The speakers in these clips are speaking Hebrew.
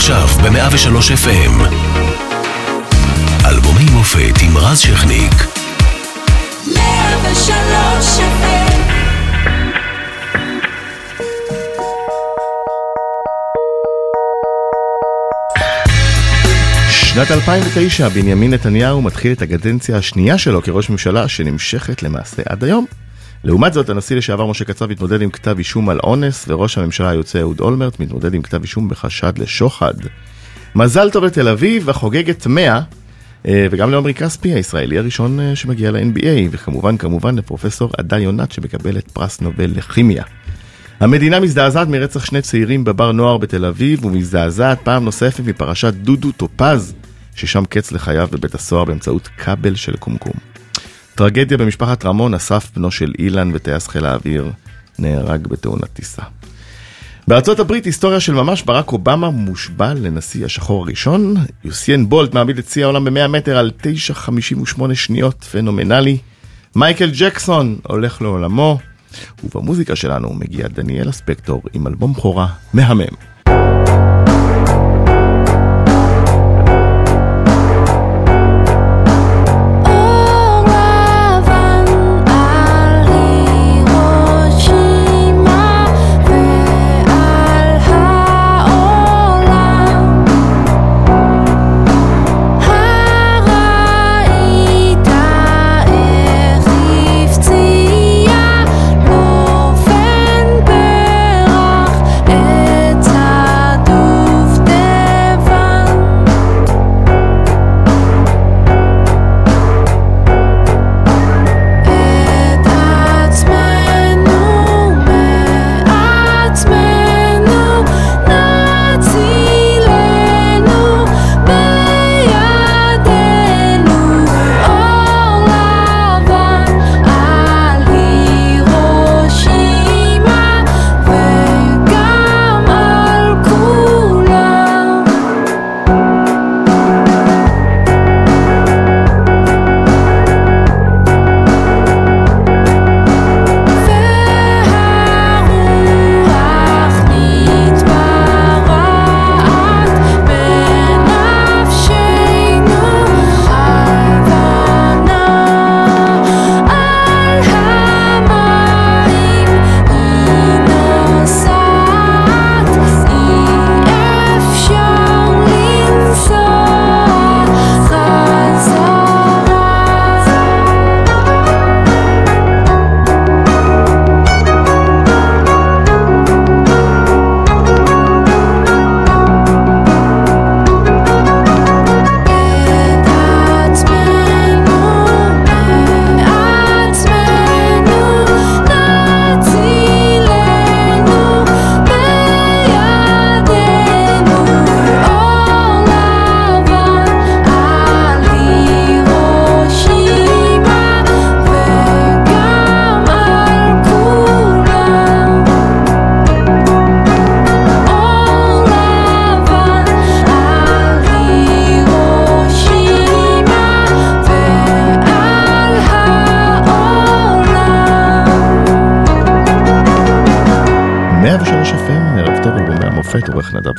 עכשיו ב-103 FM. אלבומי מופת עם רז שכניק. 103 FM שנת 2009, בנימין נתניהו מתחיל את הקדנציה השנייה שלו כראש ממשלה, שנמשכת למעשה עד היום. לעומת זאת, הנשיא לשעבר משה קצב מתמודד עם כתב אישום על אונס, וראש הממשלה היוצא אהוד אולמרט מתמודד עם כתב אישום בחשד לשוחד. מזל טוב לתל אביב, החוגגת 100, אה, וגם לעומרי כספי, הישראלי הראשון אה, שמגיע ל-NBA, וכמובן, כמובן לפרופסור עדה יונת שמקבלת פרס נובל לכימיה. המדינה מזדעזעת מרצח שני צעירים בבר נוער בתל אביב, ומזדעזעת פעם נוספת מפרשת דודו טופז, ששם קץ לחייו בבית הסוהר באמצעות כבל של קומקום. טרגדיה במשפחת רמון, אסף בנו של אילן וטייס חיל האוויר, נהרג בתאונת טיסה. בארצות הברית היסטוריה של ממש, ברק אובמה מושבע לנשיא השחור הראשון, יוסיין בולט מעמיד את שיא העולם ב-100 מטר על 9.58 שניות, פנומנלי. מייקל ג'קסון הולך לעולמו, ובמוזיקה שלנו מגיע דניאל אספקטור עם אלבום בכורה מהמם.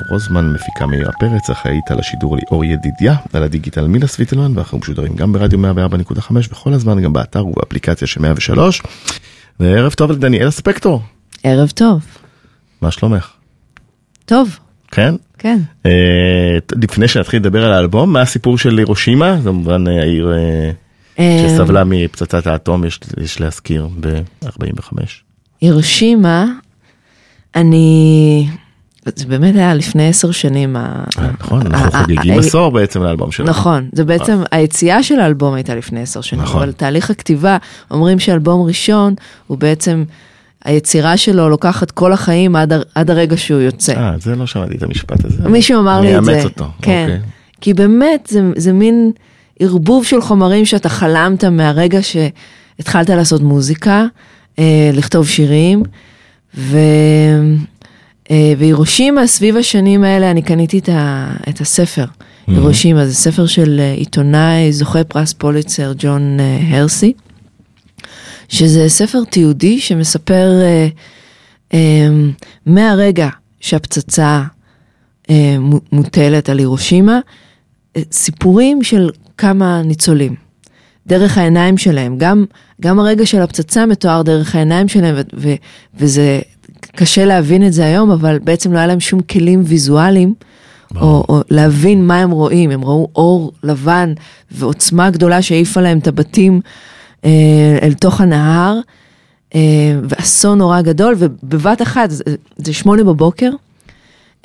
רוזמן, מפיקה מאירה פרץ, אחראית על השידור ליאור ידידיה, על הדיגיטל מילה סוויטלמן, ואנחנו משודרים גם ברדיו 104.5 וכל הזמן גם באתר ובאפליקציה של 103. וערב טוב לדניאל ספקטור, ערב טוב. מה שלומך? טוב, כן? כן. אה, לפני שנתחיל לדבר על האלבום, מה הסיפור של הירושימה? זה כמובן אה, העיר אה, אה, שסבלה מפצצת האטום, יש, יש להזכיר, ב-45. הירושימה, אני... זה באמת היה לפני עשר שנים. ה- נכון, אנחנו חוגגים עשור בעצם לאלבום שלנו. נכון, זה בעצם, היציאה של האלבום הייתה לפני עשר שנים, נכון. אבל תהליך הכתיבה, אומרים שאלבום ראשון הוא בעצם, היצירה שלו לוקחת כל החיים עד, הר- עד הרגע שהוא יוצא. אה, זה לא שמעתי את המשפט הזה. מישהו אמר לי את זה. אני אאמץ אותו. כן. אוקיי. כי באמת זה, זה מין ערבוב של חומרים שאתה חלמת מהרגע שהתחלת לעשות מוזיקה, אה, לכתוב שירים, ו... אה, והירושימה, סביב השנים האלה, אני קניתי את, ה, את הספר. הירושימה, זה ספר של אה, עיתונאי, זוכה פרס פוליצר, ג'ון אה, הרסי, שזה ספר תיעודי שמספר אה, אה, מהרגע שהפצצה אה, מו- מוטלת על הירושימה, אה, סיפורים של כמה ניצולים, דרך העיניים שלהם, גם, גם הרגע של הפצצה מתואר דרך העיניים שלהם, ו- ו- וזה קשה להבין את זה היום, אבל בעצם לא היה להם שום כלים ויזואליים. או, או להבין מה הם רואים, הם ראו אור לבן ועוצמה גדולה שהעיפה להם את הבתים אה, אל תוך הנהר, אה, ואסון נורא גדול, ובבת אחת, זה, זה שמונה בבוקר,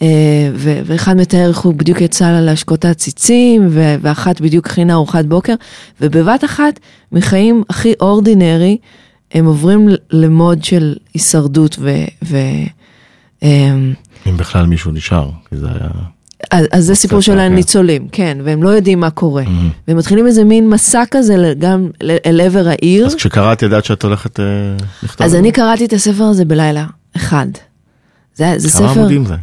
אה, ו- ואחד מתאר איך הוא בדיוק יצא לה להשקות העציצים, ו- ואחת בדיוק הכינה ארוחת בוקר, ובבת אחת, מחיים הכי אורדינרי, הם עוברים למוד של הישרדות ו... ו- אמ, אם בכלל מישהו נשאר, כי זה היה... אז, אז זה סיפור של כן. הניצולים, כן, והם לא יודעים מה קורה. והם מתחילים איזה מין מסע כזה גם אל עבר העיר. אז כשקראת ידעת שאת הולכת אה, לכתוב? אז אני קראתי את הספר הזה בלילה אחד. זה, זה כמה ספר, עמודים זה?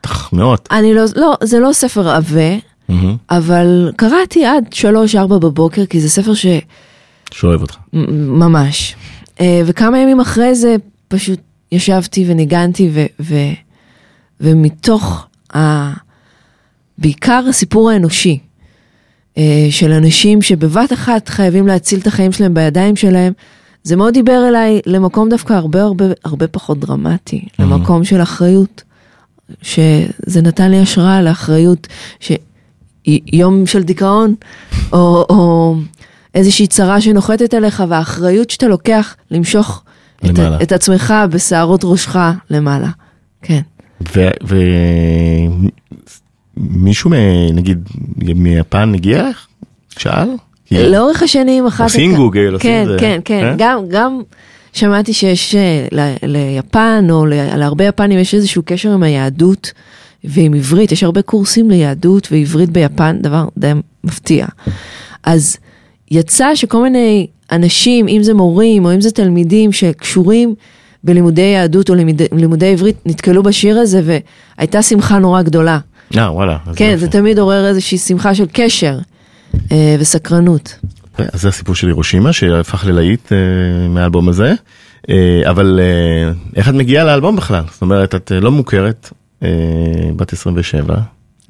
בטח מאות. אני לא, לא, זה לא ספר עבה, מהמם. אבל קראתי עד שלוש-ארבע בבוקר, כי זה ספר ש... שאוהב אותך. ממש. אה, וכמה ימים אחרי זה פשוט ישבתי וניגנתי ו... ו... ומתוך ה... בעיקר הסיפור האנושי אה, של אנשים שבבת אחת חייבים להציל את החיים שלהם בידיים שלהם, זה מאוד דיבר אליי למקום דווקא הרבה הרבה הרבה פחות דרמטי, למקום של אחריות, שזה נתן לי השראה לאחריות, שיום של דיכאון, או, או איזושהי צרה שנוחתת עליך, והאחריות שאתה לוקח למשוך את, את עצמך בשערות ראשך למעלה, כן. ומישהו נגיד מיפן הגיע לך? שאל? לאורך השנים אחת... עושים גוגל, עושים כן, זה. כן, כן, כן? גם, גם שמעתי שיש אה, ל- ליפן, או ל- להרבה יפנים יש איזשהו קשר עם היהדות ועם עברית, יש הרבה קורסים ליהדות ועברית ביפן, דבר די מפתיע. אז יצא שכל מיני אנשים, אם זה מורים או אם זה תלמידים שקשורים בלימודי יהדות או לימודי, לימודי עברית, נתקלו בשיר הזה והייתה שמחה נורא גדולה. אה, וואלה. כן. זה תמיד עורר איזושהי שמחה של קשר אה, וסקרנות. אז זה הסיפור של הירושימה שהפך ללהיט אה, מהאלבום הזה. אה, אבל אה, איך את מגיעה לאלבום בכלל? זאת אומרת, את אה, לא מוכרת, אה, בת 27,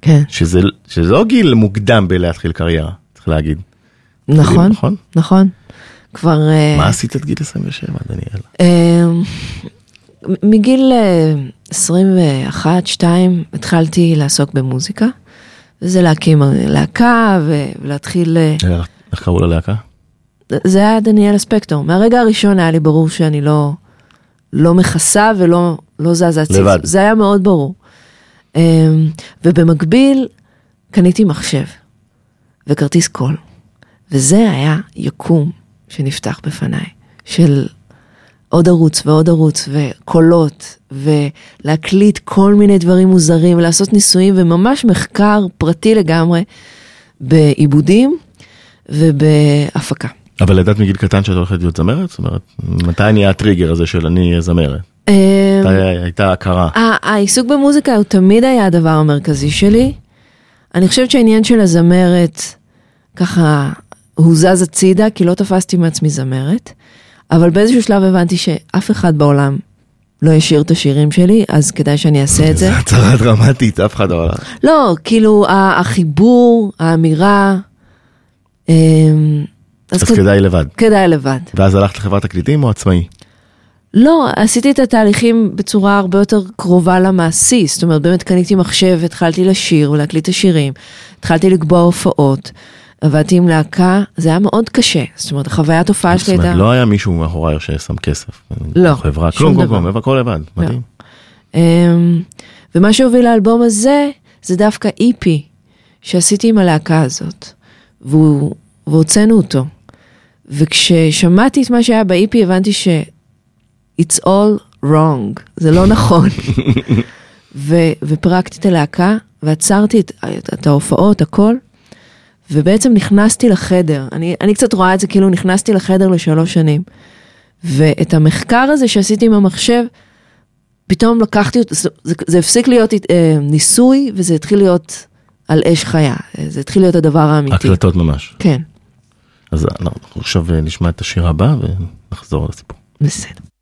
כן. שזה שזה לא גיל מוקדם בלהתחיל קריירה, צריך להגיד. נכון, נכון? נכון. כבר... אה, מה עשית עד גיל 27, דניאל? אה, מגיל אה, 21, 2 התחלתי לעסוק במוזיקה, וזה להקים אה, להקה ולהתחיל... אה, אה, איך קראו ללהקה? זה היה דניאל הספקטור. מהרגע הראשון היה לי ברור שאני לא, לא מכסה ולא לא זזה הציץ. לבד. זה היה מאוד ברור. ובמקביל קניתי מחשב וכרטיס קול. וזה היה יקום שנפתח בפניי, של עוד ערוץ ועוד ערוץ וקולות ולהקליט כל מיני דברים מוזרים ולעשות ניסויים וממש מחקר פרטי לגמרי בעיבודים ובהפקה. אבל ידעת מגיל קטן שאת הולכת להיות זמרת? זאת אומרת, מתי נהיה הטריגר הזה של אני אהיה זמרת? אמ, הייתה הכרה? העיסוק במוזיקה הוא תמיד היה הדבר המרכזי שלי. אני חושבת שהעניין של הזמרת, ככה, הוא זז הצידה, כי לא תפסתי מעצמי זמרת, אבל באיזשהו שלב הבנתי שאף אחד בעולם לא ישיר את השירים שלי, אז כדאי שאני אעשה את זה. זו הצהרה דרמטית, אף אחד לא... לא, כאילו, החיבור, האמירה, אמ, אז כדאי לבד. כדאי לבד. ואז הלכת לחברת תקליטים או עצמאי? לא, עשיתי את התהליכים בצורה הרבה יותר קרובה למעשי, זאת אומרת, באמת קניתי מחשב, התחלתי לשיר ולהקליט את השירים, התחלתי לקבוע הופעות, עבדתי עם להקה, זה היה מאוד קשה, זאת אומרת, החוויית הופעה זאת שלי אומרת, הייתה... לא היה מישהו מאחורי ששם כסף. לא, חברה, שום כלום, כלום, דבר. כלום, הכל לבד, מדהים. אמ, ומה שהוביל לאלבום הזה, זה דווקא איפי שעשיתי עם הלהקה הזאת, והוצאנו אותו. וכששמעתי את מה שהיה באיפי, הבנתי ש- it's all wrong, זה לא נכון. ו- ופרקתי את הלהקה, ועצרתי את, את, את ההופעות, הכל, ובעצם נכנסתי לחדר. אני, אני קצת רואה את זה כאילו נכנסתי לחדר לשלוש שנים. ואת המחקר הזה שעשיתי עם המחשב, פתאום לקחתי אותו, זה, זה, הפסיק להיות אה, ניסוי, וזה התחיל להיות על אש חיה. אה, זה התחיל להיות הדבר האמיתי. הקלטות ממש. כן, אז אנחנו עכשיו אה, נשמע את השיר הבא ונחזור לסיפור. בסדר.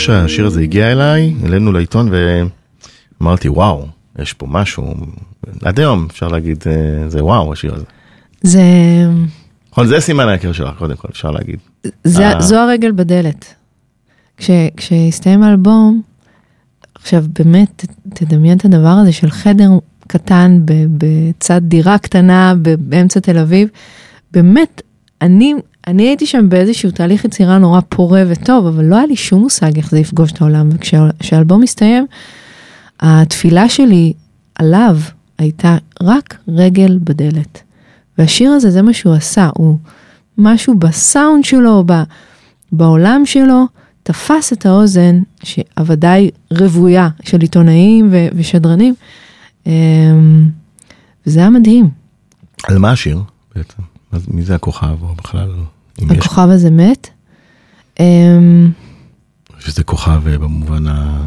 שהשיר הזה הגיע אליי, אלינו לעיתון, ואמרתי, וואו, יש פה משהו, עד היום אפשר להגיד, אה, זה וואו, השיר הזה. זה, נכון, זה סימן ההיכר שלך, קודם כל, אפשר להגיד. זה, אה. זו הרגל בדלת. כש, כשהסתיים האלבום, עכשיו באמת, תדמיין את הדבר הזה של חדר קטן בצד דירה קטנה באמצע תל אביב. באמת, אני, אני הייתי שם באיזשהו תהליך יצירה נורא פורה וטוב, אבל לא היה לי שום מושג איך זה יפגוש את העולם. וכשהאלבום הסתיים, התפילה שלי עליו הייתה רק רגל בדלת. והשיר הזה, זה מה שהוא עשה, הוא משהו בסאונד שלו, ב, בעולם שלו, תפס את האוזן, שהוודאי רוויה של עיתונאים ו, ושדרנים, אמ, וזה היה מדהים. על מה השיר בעצם? מי זה הכוכב, או בכלל, אם יש, הכוכב הזה מת. אמ, שזה כוכב אה, במובן ה...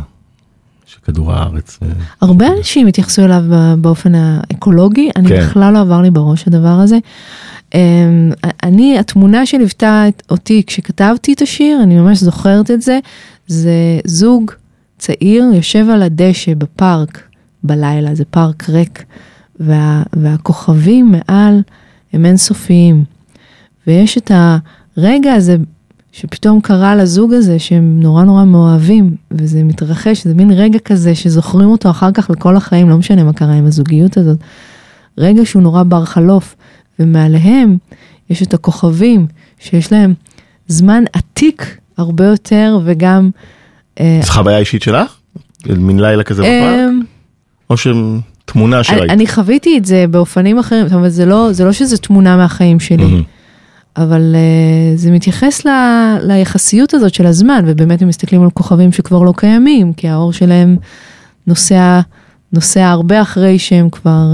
של כדור הארץ. אה, הרבה אנשים התייחסו אליו באופן האקולוגי, אני כן. בכלל לא עבר לי בראש הדבר הזה. אמ, אני, התמונה שליוותה אותי כשכתבתי את השיר, אני ממש זוכרת את זה, זה זוג צעיר יושב על הדשא בפארק בלילה, זה פארק ריק, וה, והכוכבים מעל הם אינסופיים. ויש את הרגע הזה שפתאום קרה לזוג הזה שהם נורא נורא מאוהבים, וזה מתרחש, זה מין רגע כזה שזוכרים אותו אחר כך לכל החיים, לא משנה מה קרה עם הזוגיות הזאת. רגע שהוא נורא בר חלוף, ומעליהם יש את הכוכבים שיש להם זמן עתיק הרבה יותר, וגם... אה, זו חוויה אישית שלך? מין לילה כזה בפארק? אמ, או שתמונה אני, שראית? אני חוויתי את זה באופנים אחרים, זאת אומרת, זה לא, זה לא שזה תמונה מהחיים שלי. מהמם. אבל uh, זה מתייחס ל, ליחסיות הזאת של הזמן, ובאמת הם מסתכלים על כוכבים שכבר לא קיימים, כי האור שלהם נוסע, נוסע הרבה אחרי שהם כבר...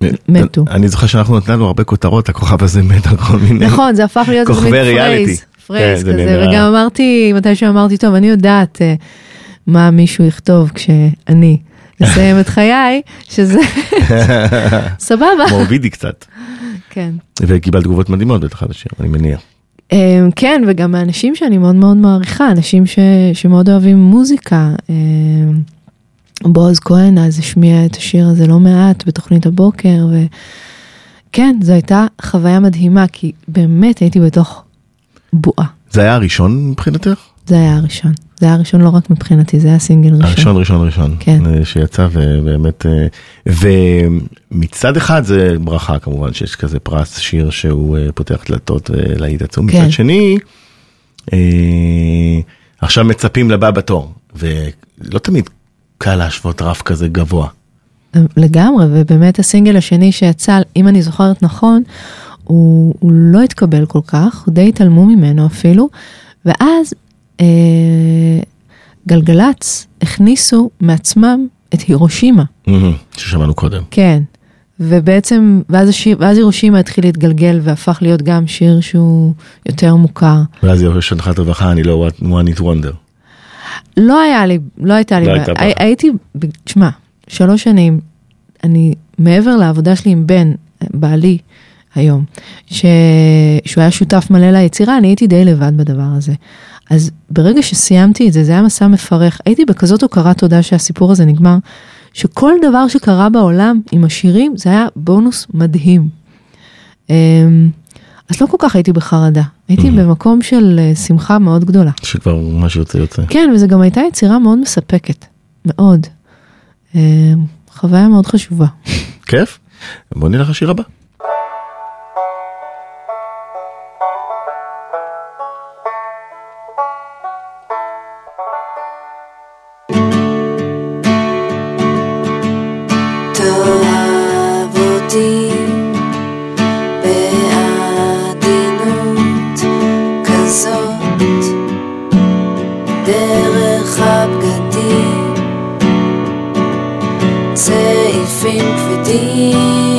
Uh, מתו. אני זוכר שאנחנו נתנו הרבה כותרות, הכוכב הזה מת על כל מיני... נכון, זה הפך להיות כוכבי ריאליטי. פרייז, כן, כזה, וגם אמרתי, מתישהו אמרתי, טוב, אני יודעת מה מישהו יכתוב כשאני אסיים את חיי, שזה סבבה. מורבידי קצת. כן. וקיבלת תגובות מדהימות בטח על השיר, אני מניח. אמ, כן, וגם מאנשים שאני מאוד מאוד מעריכה, אנשים ש, שמאוד אוהבים מוזיקה. אמ, בועז כהן אז השמיע את השיר הזה לא מעט בתוכנית הבוקר, וכן, זו הייתה חוויה מדהימה, כי באמת הייתי בתוך בועה. זה היה הראשון מבחינתך? זה היה הראשון. זה היה הראשון לא רק מבחינתי, זה היה סינגל ראשון. הראשון ראשון ראשון. כן. אה, שיצא ובאמת, אה, ומצד אחד זה ברכה כמובן שיש כזה פרס שיר שהוא אה, פותח דלתות להיט עצום, כן. מצד שני, עכשיו מצפים לבא בתור, ולא תמיד קל להשוות רף כזה גבוה. לגמרי, ובאמת הסינגל השני שיצא, אם אני זוכרת נכון, הוא, הוא לא התקבל כל כך, די התעלמו ממנו אפילו, ואז אה, גלגלצ הכניסו מעצמם את הירושימה, ששמענו קודם. כן, ובעצם, ואז, השיר, ואז הירושימה התחיל להתגלגל והפך להיות גם שיר שהוא יותר מוכר. ואז יש הנחת רווחה, אני לא one it wonder. לא היה לי, לא הייתה לי, לא. הייתה הי-. הייתי, תשמע, שלוש שנים, אני, מעבר לעבודה שלי עם בן, בעלי, היום, ש... שהוא היה שותף מלא ליצירה, אני הייתי די לבד בדבר הזה. אז ברגע שסיימתי את זה, זה היה מסע מפרך, הייתי בכזאת הוקרת תודה שהסיפור הזה נגמר, שכל דבר שקרה בעולם עם השירים, זה היה בונוס מדהים. אמ, אז לא כל כך הייתי בחרדה, הייתי במקום של אה, שמחה מאוד גדולה. שכבר מה שיוצא יוצא. כן, וזה גם הייתה יצירה מאוד מספקת, מאוד. אה, חוויה מאוד חשובה. כיף? בוא נלך לשיר הבא. Geschenk für dich.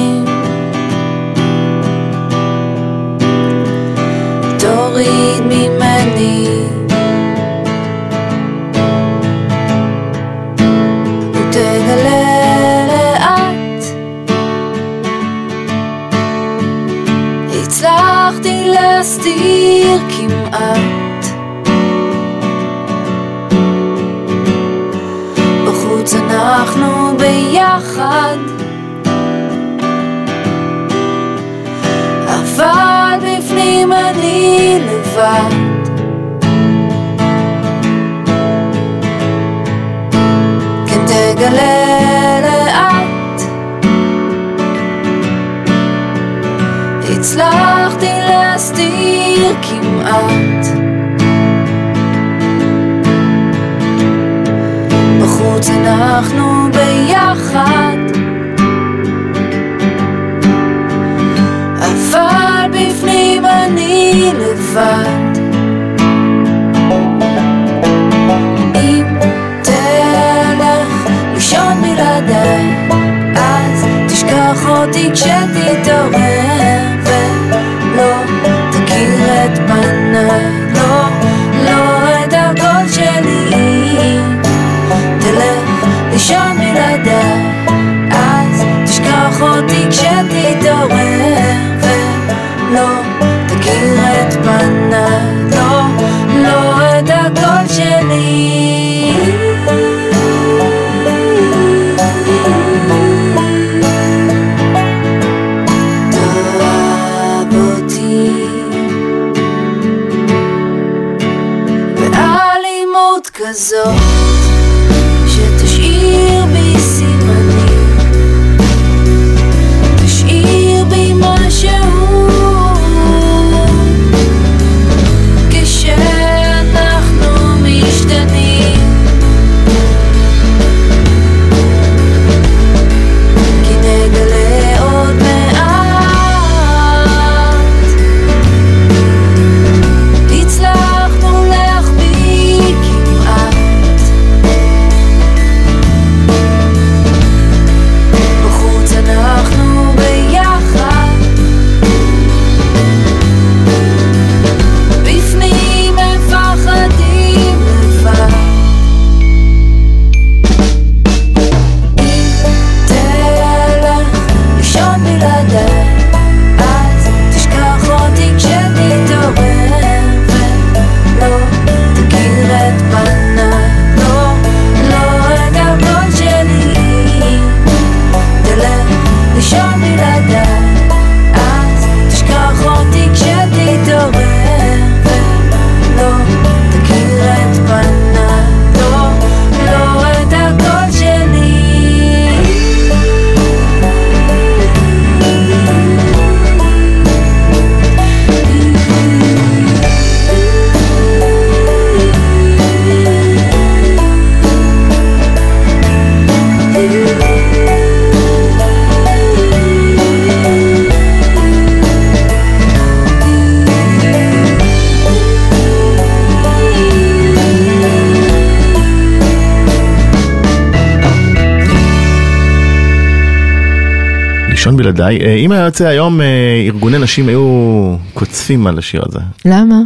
בלעדיי. אה, אם היה יוצא היום, אה, ארגוני נשים היו קוצפים על השיר הזה. למה?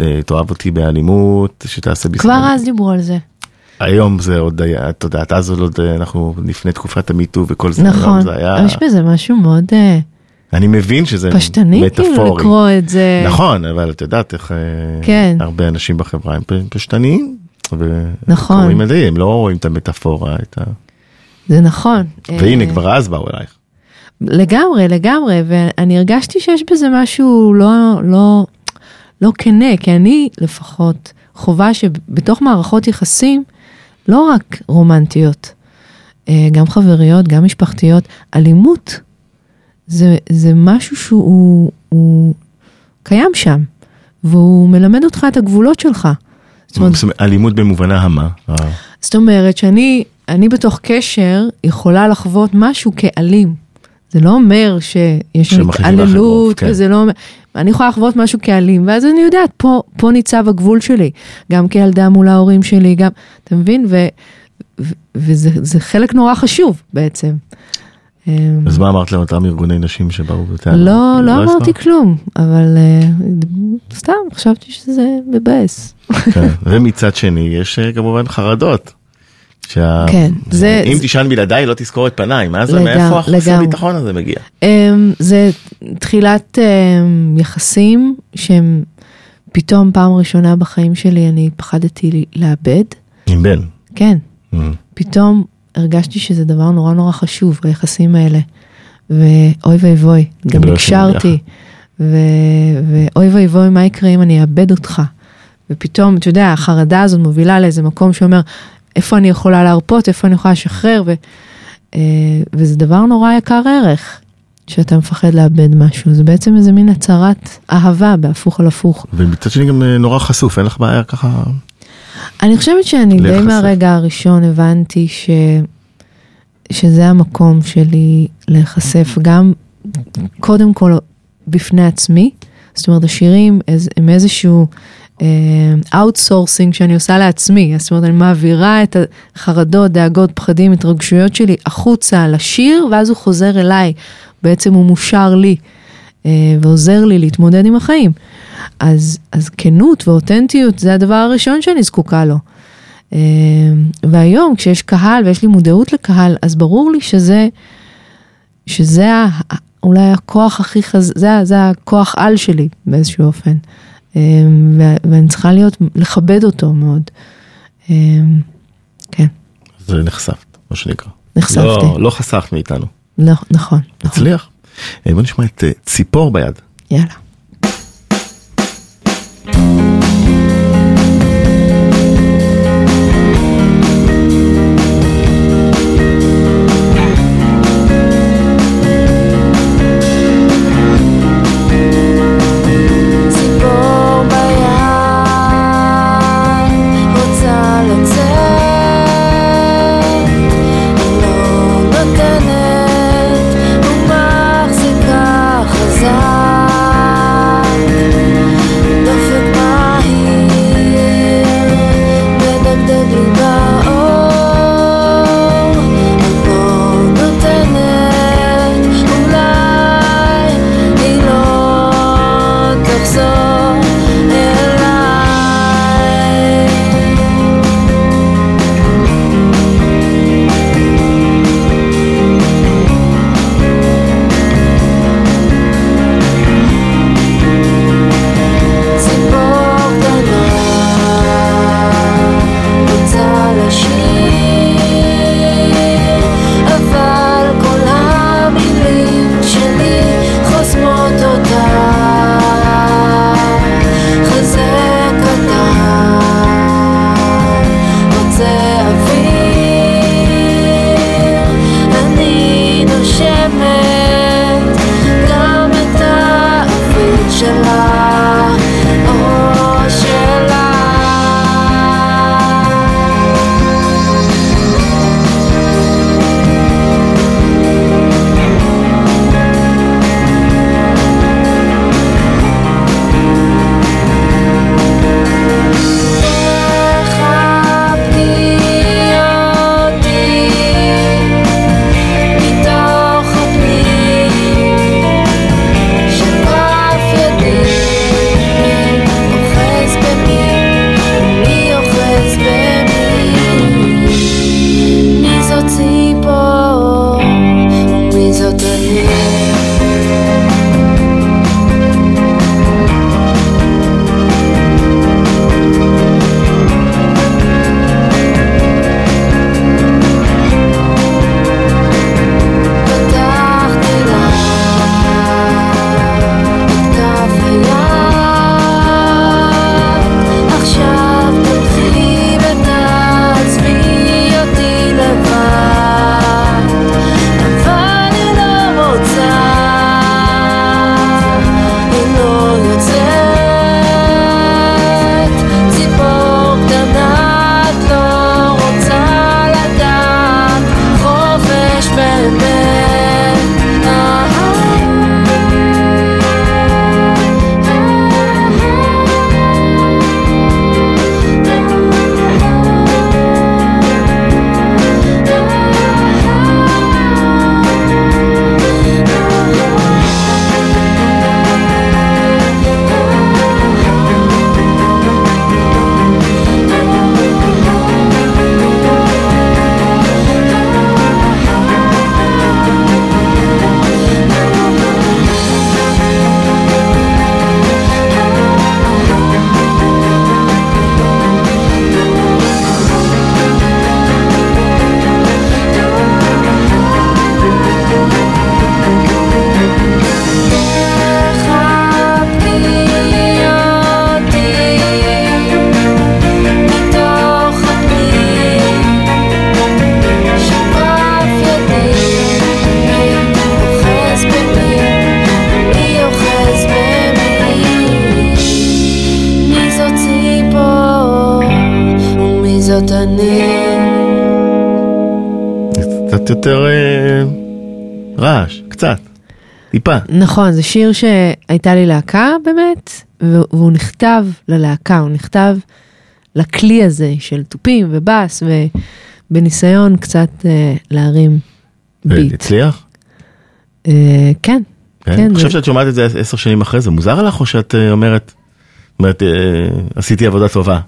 אה, תאהב אותי באלימות, שתעשה בזמן. כבר אז דיברו על זה. היום זה עוד היה, את יודעת, אז עוד אנחנו לפני תקופת המיטו וכל זה, נכון. זה היה, יש בזה משהו מאוד אני מבין שזה פשטני כאילו. לקרוא את זה. נכון, אבל את יודעת איך כן. הרבה אנשים בחברה הם פשטניים. נכון. וקוראים את זה, הם לא רואים את המטאפורה, את ה... זה נכון. והנה כבר אז באו אלייך. לגמרי, לגמרי, ואני הרגשתי שיש בזה משהו לא, לא, לא כנה, כי אני לפחות חובה שבתוך מערכות יחסים, לא רק רומנטיות, אה, גם חבריות, גם משפחתיות, אלימות זה, זה משהו שהוא הוא קיים שם, והוא מלמד אותך את הגבולות שלך. זאת אומרת, אלימות במובנה המה. זאת אומרת שאני אני בתוך קשר יכולה לחוות משהו כאלים. זה לא אומר שיש התעללות, כן. וזה לא אומר, אני יכולה לחוות משהו כאלים, ואז אני יודעת, פה, פה ניצב הגבול שלי, גם כילדה מול ההורים שלי, גם, אתה מבין? ו, ו, וזה זה חלק נורא חשוב בעצם. אמ, אז מה אמרת לאותם ארגוני נשים שבאו בטענה? לא, לא אמרתי הסברת? כלום, אבל אה, סתם, חשבתי שזה מבאס. כן. ומצד שני, יש אה, כמובן חרדות. שה... כן, זה- אם זה- תישן בלעדיי לא תזכור את פניי, מה זה, לגמ- מאיפה החוסר לגמרי. ביטחון הזה מגיע? Um, זה תחילת um, יחסים שהם פתאום פעם ראשונה בחיים שלי אני פחדתי לאבד. עם בן. כן, Mm. פתאום הרגשתי שזה דבר נורא נורא חשוב היחסים האלה. ואוי ואבוי, גם לא הקשרתי. ו... ואוי ואבוי, מה יקרה אם אני אאבד אותך? ופתאום, אתה יודע, החרדה הזאת מובילה לאיזה מקום שאומר, איפה אני יכולה להרפות, איפה אני יכולה לשחרר, ו... אה, וזה דבר נורא יקר ערך, שאתה מפחד לאבד משהו, זה בעצם איזה מין הצהרת אהבה בהפוך על הפוך. ומצד שני גם אה, נורא חשוף, אין לך בעיה ככה... אני חושבת שאני די להיחשף. מהרגע הראשון הבנתי ש... שזה המקום שלי להיחשף גם קודם כל בפני עצמי, זאת אומרת השירים הם איזשהו outsourcing שאני עושה לעצמי, זאת אומרת אני מעבירה את החרדות, דאגות, פחדים, התרגשויות שלי החוצה לשיר ואז הוא חוזר אליי, בעצם הוא מושר לי אה, ועוזר לי להתמודד עם החיים. אז, אז כנות ואותנטיות זה הדבר הראשון שאני זקוקה לו. אה, והיום כשיש קהל ויש לי מודעות לקהל, אז ברור לי שזה, שזה אולי הכוח הכי חז... זה, זה הכוח על שלי באיזשהו אופן. ו- ואני צריכה להיות, לכבד אותו מאוד. אה, כן, זה נחשפת, מה שנקרא. נחשפתי. לא, לא חסכת מאיתנו. לא, נכון, נכון. הצליח. אה, בוא נשמע את אה, ציפור ביד. יאללה. טיפה. נכון, זה שיר שהייתה לי להקה באמת, והוא נכתב ללהקה, הוא נכתב לכלי הזה של תופים ובאס, ובניסיון קצת אה, להרים ביט. הצליח? אה, כן, כן? כן. אני חושב זה- שאת שומעת את זה עשר שנים אחרי זה, מוזר לך או שאת אה, אומרת, אומרת, אה, עשיתי עבודה טובה?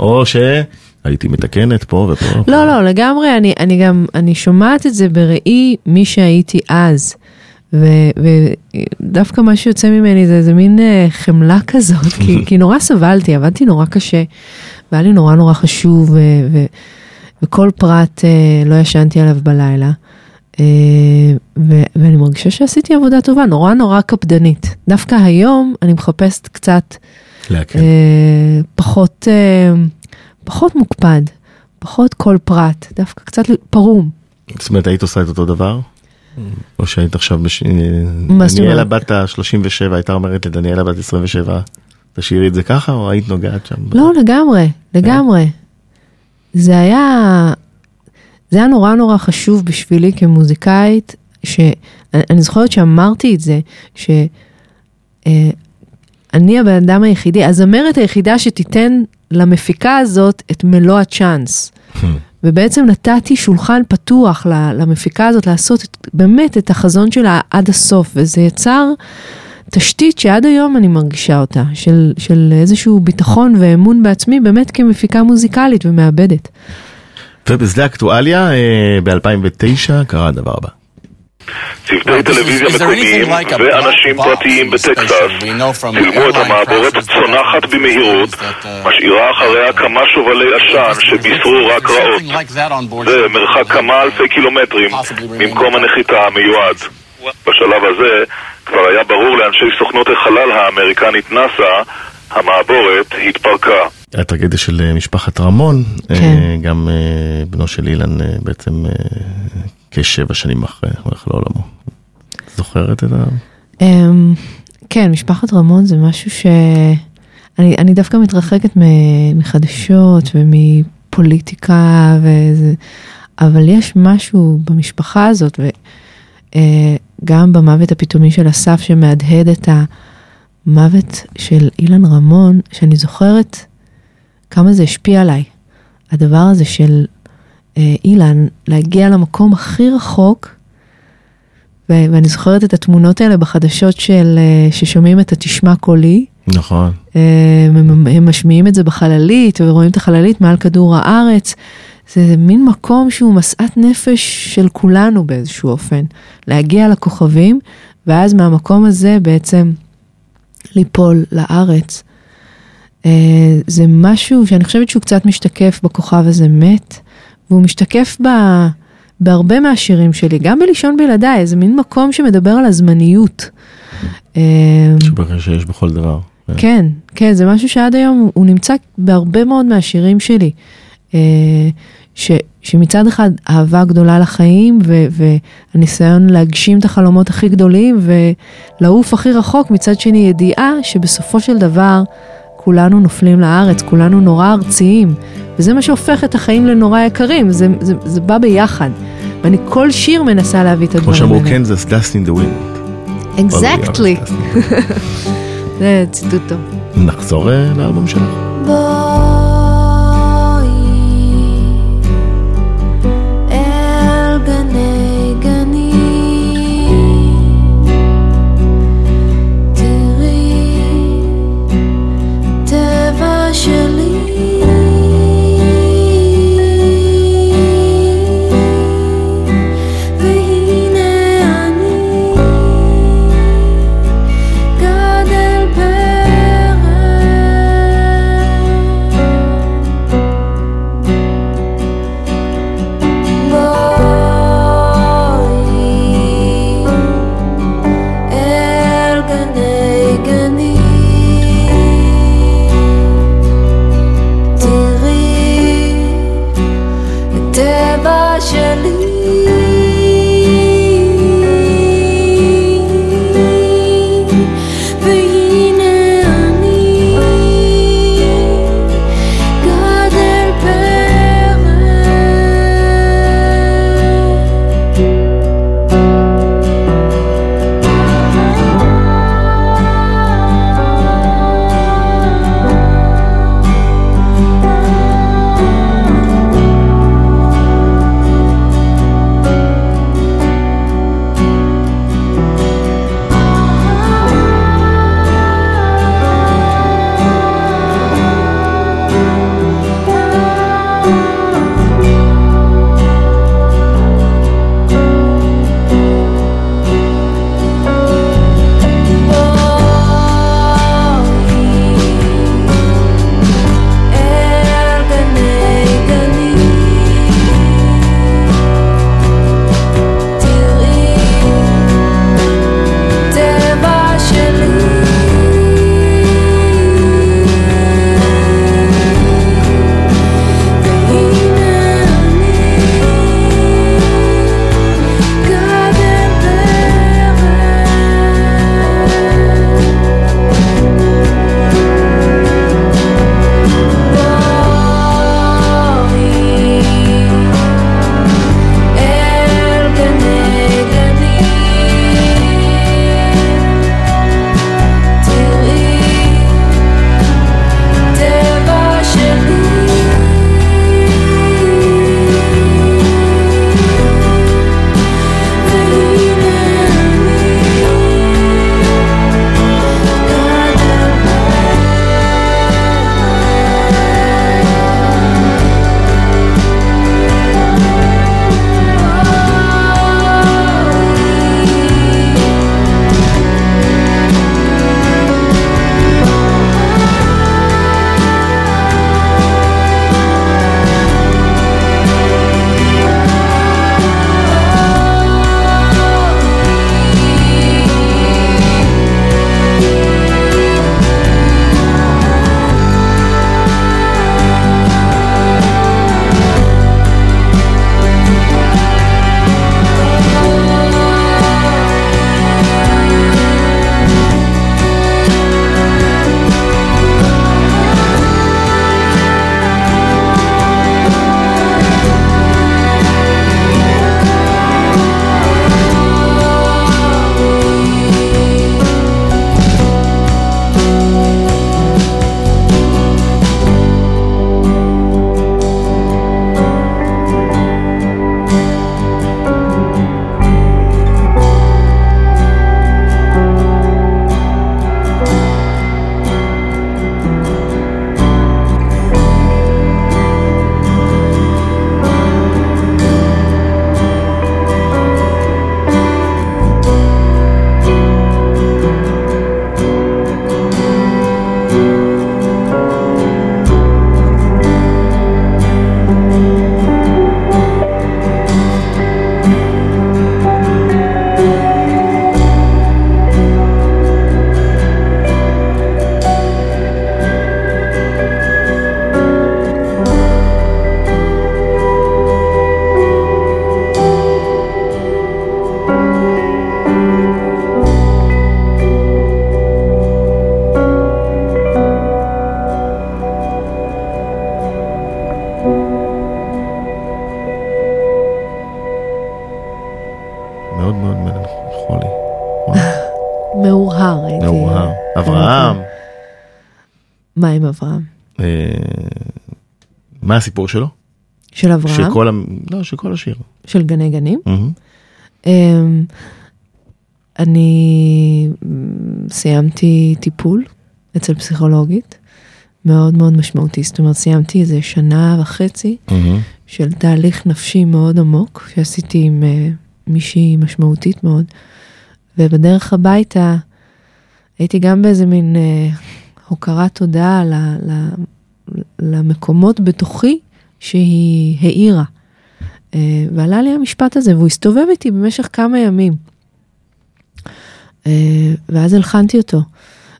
או שהייתי מתקנת פה ופה. לא, לא, לגמרי, אני, אני גם, אני שומעת את זה בראי מי שהייתי אז. ו- ודווקא מה שיוצא ממני זה איזה מין אה, חמלה כזאת, כי, כי נורא סבלתי, עבדתי נורא קשה, והיה לי נורא נורא חשוב, ו- ו- וכל פרט אה, לא ישנתי עליו בלילה. אה, ו- ואני מרגישה שעשיתי עבודה טובה, נורא נורא קפדנית. דווקא היום אני מחפשת קצת להקל. אה, פחות, אה, פחות מוקפד, פחות כל פרט, דווקא קצת פרום. זאת אומרת, היית עושה את אותו דבר? או שהיית עכשיו, בש... זאת דניאלה? בת ה-37 הייתה אומרת לדניאלה בת 27, תשאירי את זה ככה, או היית נוגעת שם? לא, לגמרי, לגמרי. זה היה, זה היה נורא נורא חשוב בשבילי כמוזיקאית, שאני זוכרת שאמרתי את זה, שאני הבן אדם היחידי, הזמרת היחידה שתיתן למפיקה הזאת את מלוא הצ'אנס. ובעצם נתתי שולחן פתוח למפיקה הזאת לעשות את, באמת את החזון שלה עד הסוף, וזה יצר תשתית שעד היום אני מרגישה אותה, של, של איזשהו ביטחון ואמון בעצמי, באמת כמפיקה מוזיקלית ומעבדת. ובשדה אקטואליה, אה, ב-2009, קרה הדבר הבא. צוותי טלוויזיה מקומיים ואנשים פרטיים בטקסס צילמו את המעבורת צונחת במהירות, משאירה אחריה כמה שובלי עשן שבישרו רק רעות. זה מרחק כמה אלפי קילומטרים ממקום הנחיתה המיועד. בשלב הזה כבר היה ברור לאנשי סוכנות החלל האמריקנית נאס"א, המעבורת התפרקה. הטרגדיה של אה, משפחת רמון, אה, כן. גם אה, בנו של אילן אה, בעצם אה, כשבע שנים אחרי הולך לעולמו. זוכרת את ה... אמ, כן, משפחת רמון זה משהו ש... אני, אני דווקא מתרחקת מחדשות ומפוליטיקה וזה, אבל יש משהו במשפחה הזאת, וגם במוות הפתאומי של אסף שמהדהד את המוות של אילן רמון, שאני זוכרת כמה זה השפיע עליי. הדבר הזה של אה, אילן, להגיע למקום הכי רחוק, ו- ואני זוכרת את התמונות האלה בחדשות של, אה, ששומעים את התשמע קולי. נכון. אה, הם, הם משמיעים את זה בחללית ורואים את החללית מעל כדור הארץ. זה מין מקום שהוא משאת נפש של כולנו באיזשהו אופן. להגיע לכוכבים, ואז מהמקום הזה בעצם ליפול לארץ. אה, זה משהו שאני חושבת שהוא קצת משתקף בכוכב הזה מת, והוא משתקף ב... בהרבה מהשירים שלי, גם בלישון בלעדיי, זה מין מקום שמדבר על הזמניות. שבכלל שיש בכל דבר. כן, כן, זה משהו שעד היום הוא- הוא נמצא בהרבה מאוד מהשירים שלי. אה, ש, שמצד אחד אהבה גדולה לחיים ו, והניסיון להגשים את החלומות הכי גדולים ולעוף הכי רחוק, מצד שני ידיעה שבסופו של דבר כולנו נופלים לארץ, כולנו נורא ארציים, וזה מה שהופך את החיים לנורא יקרים, זה, זה, זה בא ביחד. ואני כל שיר מנסה להביא את כמו הדברים שאמרו האלה. קנזס, dust in the wind. אקזקטלי, זה ציטוט טוב. נחזור אה, לאלבום שלך. בואי מה הסיפור שלו? של אברהם? של כל, לא, של כל השיר. של גני גנים? Mm-hmm. אני סיימתי טיפול אצל פסיכולוגית, מאוד מאוד משמעותי, זאת אומרת סיימתי איזה שנה וחצי Mm-hmm. של תהליך נפשי מאוד עמוק שעשיתי עם uh, מישהי משמעותית מאוד, ובדרך הביתה הייתי גם באיזה מין uh, הוקרת תודה למקומות בתוכי שהיא האירה. Uh, ועלה לי המשפט הזה והוא הסתובב איתי במשך כמה ימים. Uh, ואז הלחנתי אותו.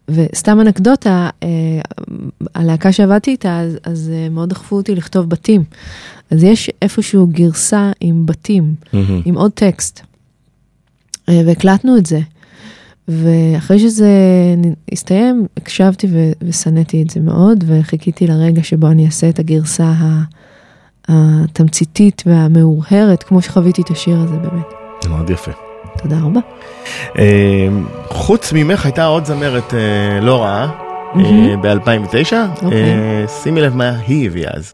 וסתם אנקדוטה, uh, הלהקה שעבדתי איתה, אז, אז מאוד דחפו אותי לכתוב בתים. אז יש איפשהו גרסה עם בתים, Mm-hmm. עם עוד טקסט. והקלטנו את זה. ואחרי שזה הסתיים, הקשבתי ו- ושנאתי את זה מאוד, וחיכיתי לרגע שבו אני אעשה את הגרסה התמציתית והמאורהרת, כמו שחוויתי את השיר הזה באמת. זה מאוד יפה. תודה רבה. אה, חוץ ממך הייתה עוד זמרת אה, לא רעה מהמם. ב-2009, אוקיי. שימי לב מה היא הביאה אז.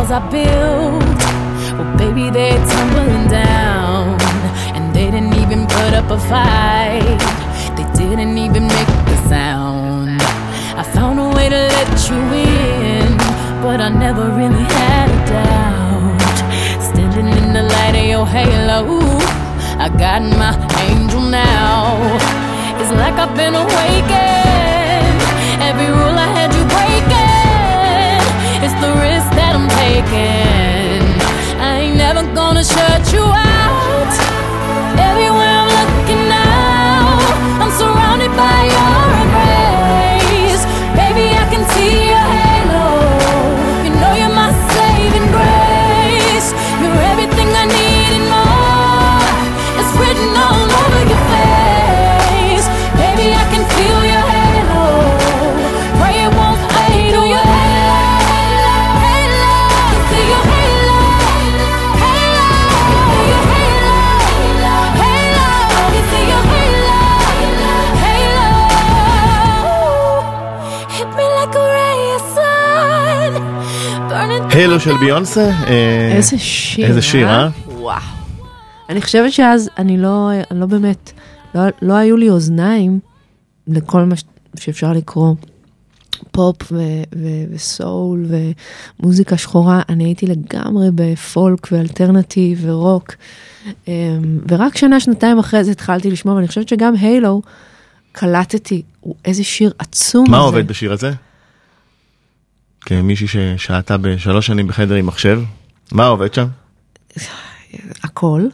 Walls I built? Well, baby, they're tumbling down. And they didn't even put up a fight, they didn't even make a sound. I found a way to let you in, but I never really had a doubt. Standing in the light of your halo, I got my angel now. It's like I've been awakened. Every I'm. I ain't never gonna shut you out. Everywhere I'm looking now, I'm surrounded Halo של ביונסה. אה, איזה שיר, איזה שיר, אה? וואו. אני חושבת שאז אני לא, לא באמת, לא, לא היו לי אוזניים לכל מה ש- שאפשר לקרוא. פופ ו- ו- וסול ומוזיקה שחורה, אני הייתי לגמרי בפולק ואלטרנטיב ורוק. אמ, ורק שנה, שנתיים אחרי זה התחלתי לשמוע, ואני חושבת שגם Halo קלטתי, איזה שיר עצום מה זה. עובד בשיר הזה? כמישהי ששהתה בשלוש שנים בחדר עם מחשב, מה עובד שם? הכל.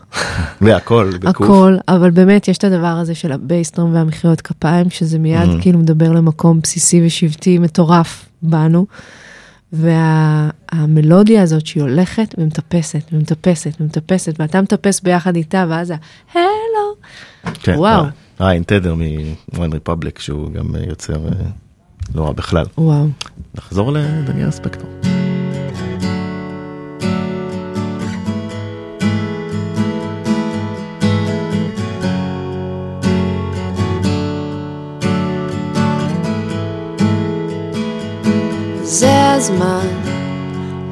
והכל, בקוף. הכל, אבל באמת יש את הדבר הזה של הבייסטרום והמחיאות כפיים, שזה מיד Mhm. כאילו מדבר למקום בסיסי ושבטי מטורף בנו. והמלודיה הזאת שהיא הולכת ומטפסת ומטפסת ומטפסת, ואתה מטפס ביחד איתה, ואז ההלו. כן, וואו. אה, עם תדר מ-One Republic שהוא גם אה, יוצר אה, לא רע בכלל. וואו. נחזור לדניאל ספקטור. זה הזמן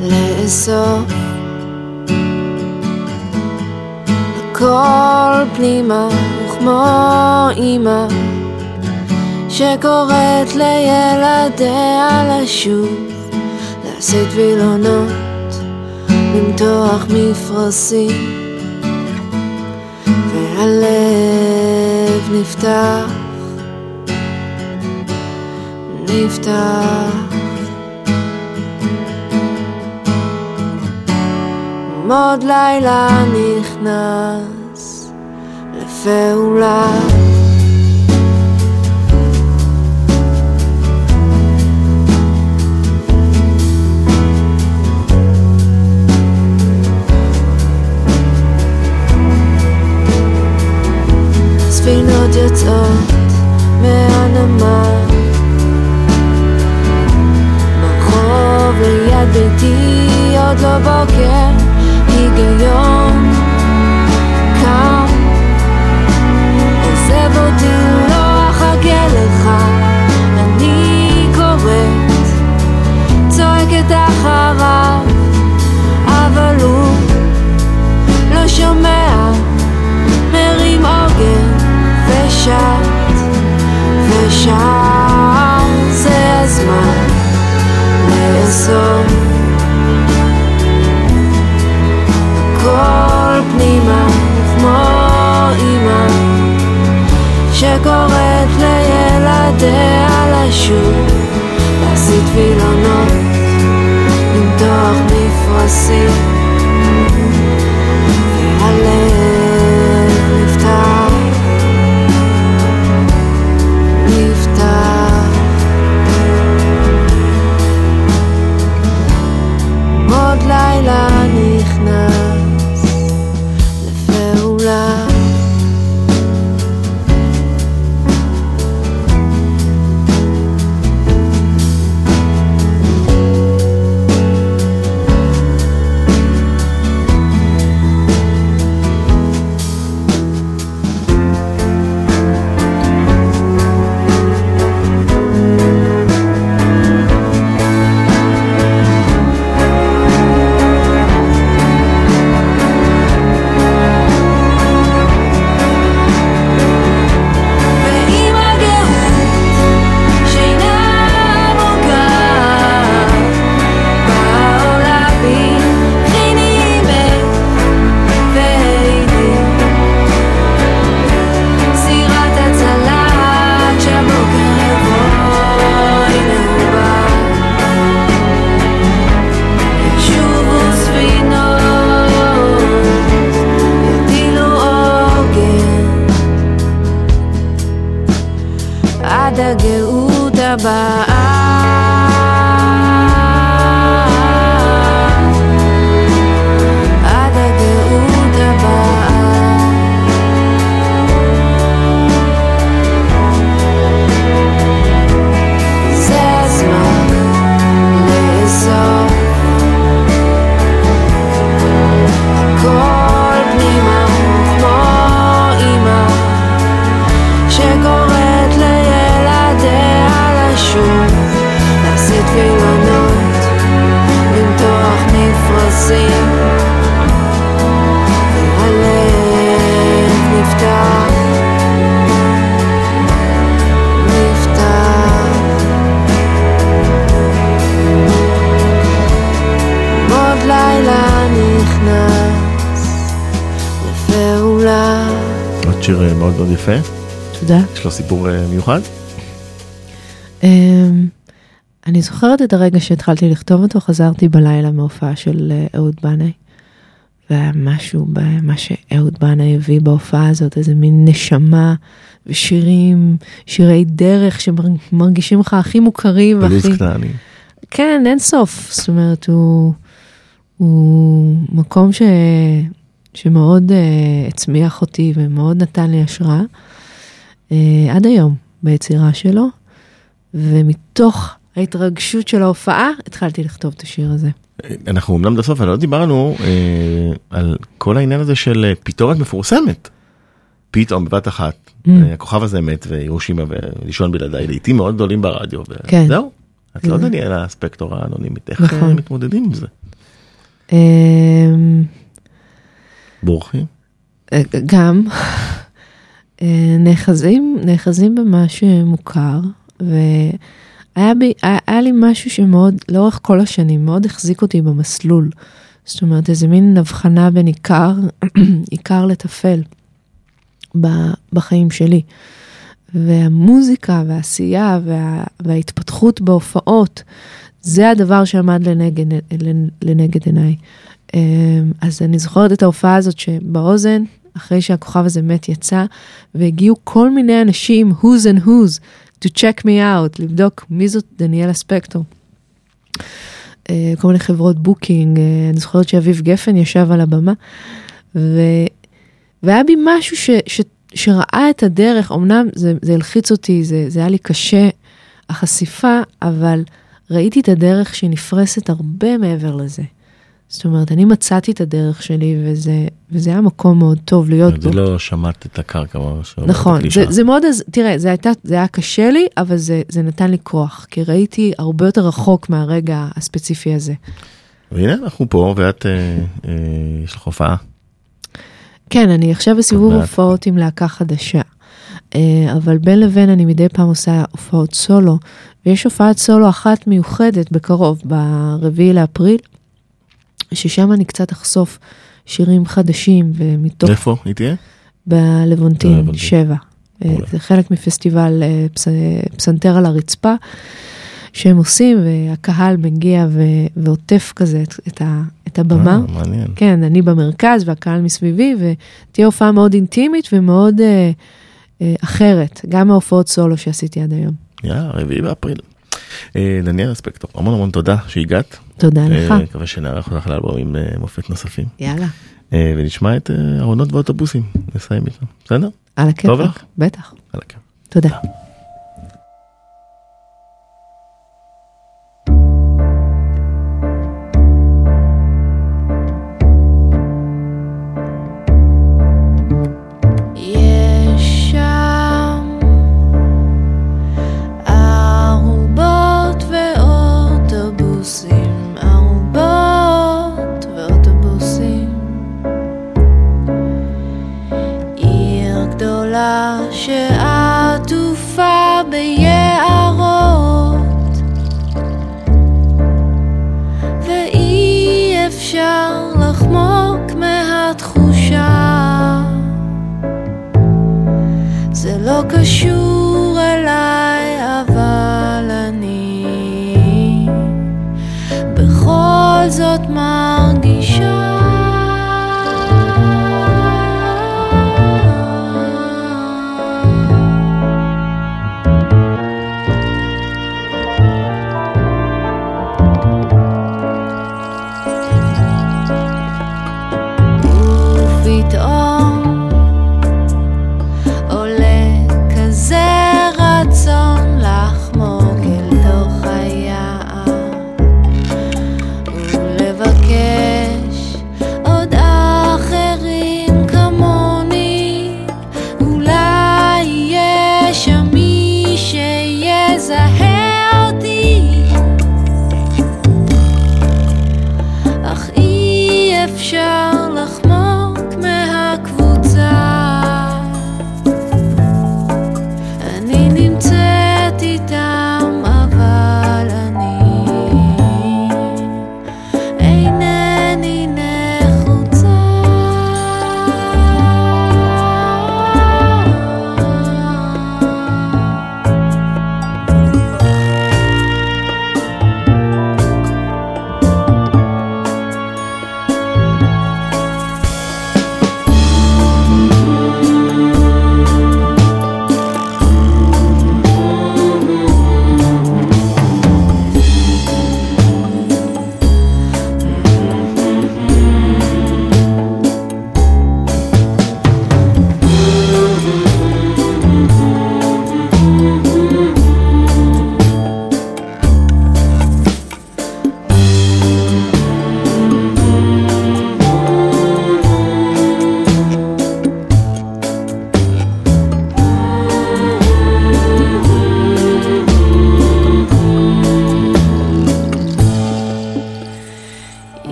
לאסוף הכל פנימה וכמו אמא שקוראת לילדיה לשוב. להסיט וילונות למתוח מפרשים. והלב נפתח נפתח. עוד לילה נכנס לפעולה יוצאות מהנמל. ברחוב ליד ביתי עוד לא בוקר היגיון. יפה, תודה. יש לו סיפור אה, מיוחד. אמ, אני זוכרת את הרגע שהתחלתי לכתוב אותו, חזרתי בלילה מהופעה של אה, אהוד בנאי. והיה משהו במה שאהוד בנאי הביא בהופעה הזאת, איזה מין נשמה ושירים, שירי דרך שמרגישים לך הכי מוכרים בלוז והכי... כנעני. כן, אין סוף. זאת אומרת, הוא, הוא מקום ש, שמאוד uh, הצמיח אותי ומאוד נתן לי השראה uh, עד היום ביצירה שלו, ומתוך ההתרגשות של ההופעה התחלתי לכתוב את השיר הזה. אנחנו אמנם בסוף, אבל לא דיברנו אה, על כל העניין הזה של אה, פיתורת מפורסמת. פתאום בבת אחת, Mm. הכוכב הזה מת והירושימה ולישון בלעדיי, לעיתים מאוד גדולים ברדיו. כן. וזהו, את לא דניאלה הספקטור האנונימית, איך נכון. מתמודדים עם זה? בורחים? אה, גם אה, נאחזים, נאחזים במה שמוכר, והיה בי, היה, לי משהו שמאוד, לאורך כל השנים, מאוד החזיק אותי במסלול. זאת אומרת, איזה מין הבחנה בין עיקר, עיקר לטפל בחיים שלי. והמוזיקה והעשייה וה, וההתפתחות בהופעות, זה הדבר שעמד לנגד, לנגד עיניי. אמ, אז אני זוכרת את ההופעה הזאת שבאוזן, אחרי שהכוכב הזה מת, יצא, והגיעו כל מיני אנשים, who's and who's, to check me out, לבדוק מי זאת דניאלה ספקטור. אה, כל מיני חברות booking, אה, אני זוכרת שאביב גפן ישב על הבמה, ו... והיה בי משהו ש... ש... שראה את הדרך, אמנם זה, זה הלחיץ אותי, זה, זה היה לי קשה, החשיפה, אבל ראיתי את הדרך שנפרסת הרבה מעבר לזה. זאת אומרת, אני מצאתי את הדרך שלי, וזה, וזה היה מקום מאוד טוב להיות זה בו. לא שמעת את הקרקע ממש. נכון, זה, זה מאוד, תראה, זה, הייתה, זה היה קשה לי, אבל זה, זה נתן לי כוח, כי ראיתי הרבה יותר רחוק מהרגע הספציפי הזה. והנה אנחנו פה, ואת, אה, אה, יש לך הופעה. כן, אני עכשיו בסיבוב הופעות עם להקה חדשה. אה, אבל בין לבין אני מדי פעם עושה הופעות סולו, ויש הופעת סולו אחת מיוחדת בקרוב, ברביעי לאפריל, ששם אני קצת אחשוף שירים חדשים ומתוך... איפה היא תהיה? בלוונטין, שבע. אה, זה חלק מפסטיבל אה, פס... פסנתר על הרצפה. שהם עושים, והקהל מגיע ו... ועוטף כזה את, את, ה... את הבמה. אה, מעניין. כן, אני במרכז והקהל מסביבי, ותהיה הופעה מאוד אינטימית ומאוד אה, אה, אחרת, גם מההופעות סולו שעשיתי עד היום. יאללה, רביעי באפריל. אה, דניאל ספקטור, המון המון תודה שהגעת. תודה לך. אה, מקווה שנערך אותך לאלבומים אה, מופת נוספים. יאללה. אה, ונשמע את ארונות ואוטובוסים, נסיים איתם, בסדר? על הכיפאק. לך? בטח. על הכיפאק. תודה. אפשר לחמוק מהתחושה. זה לא קשור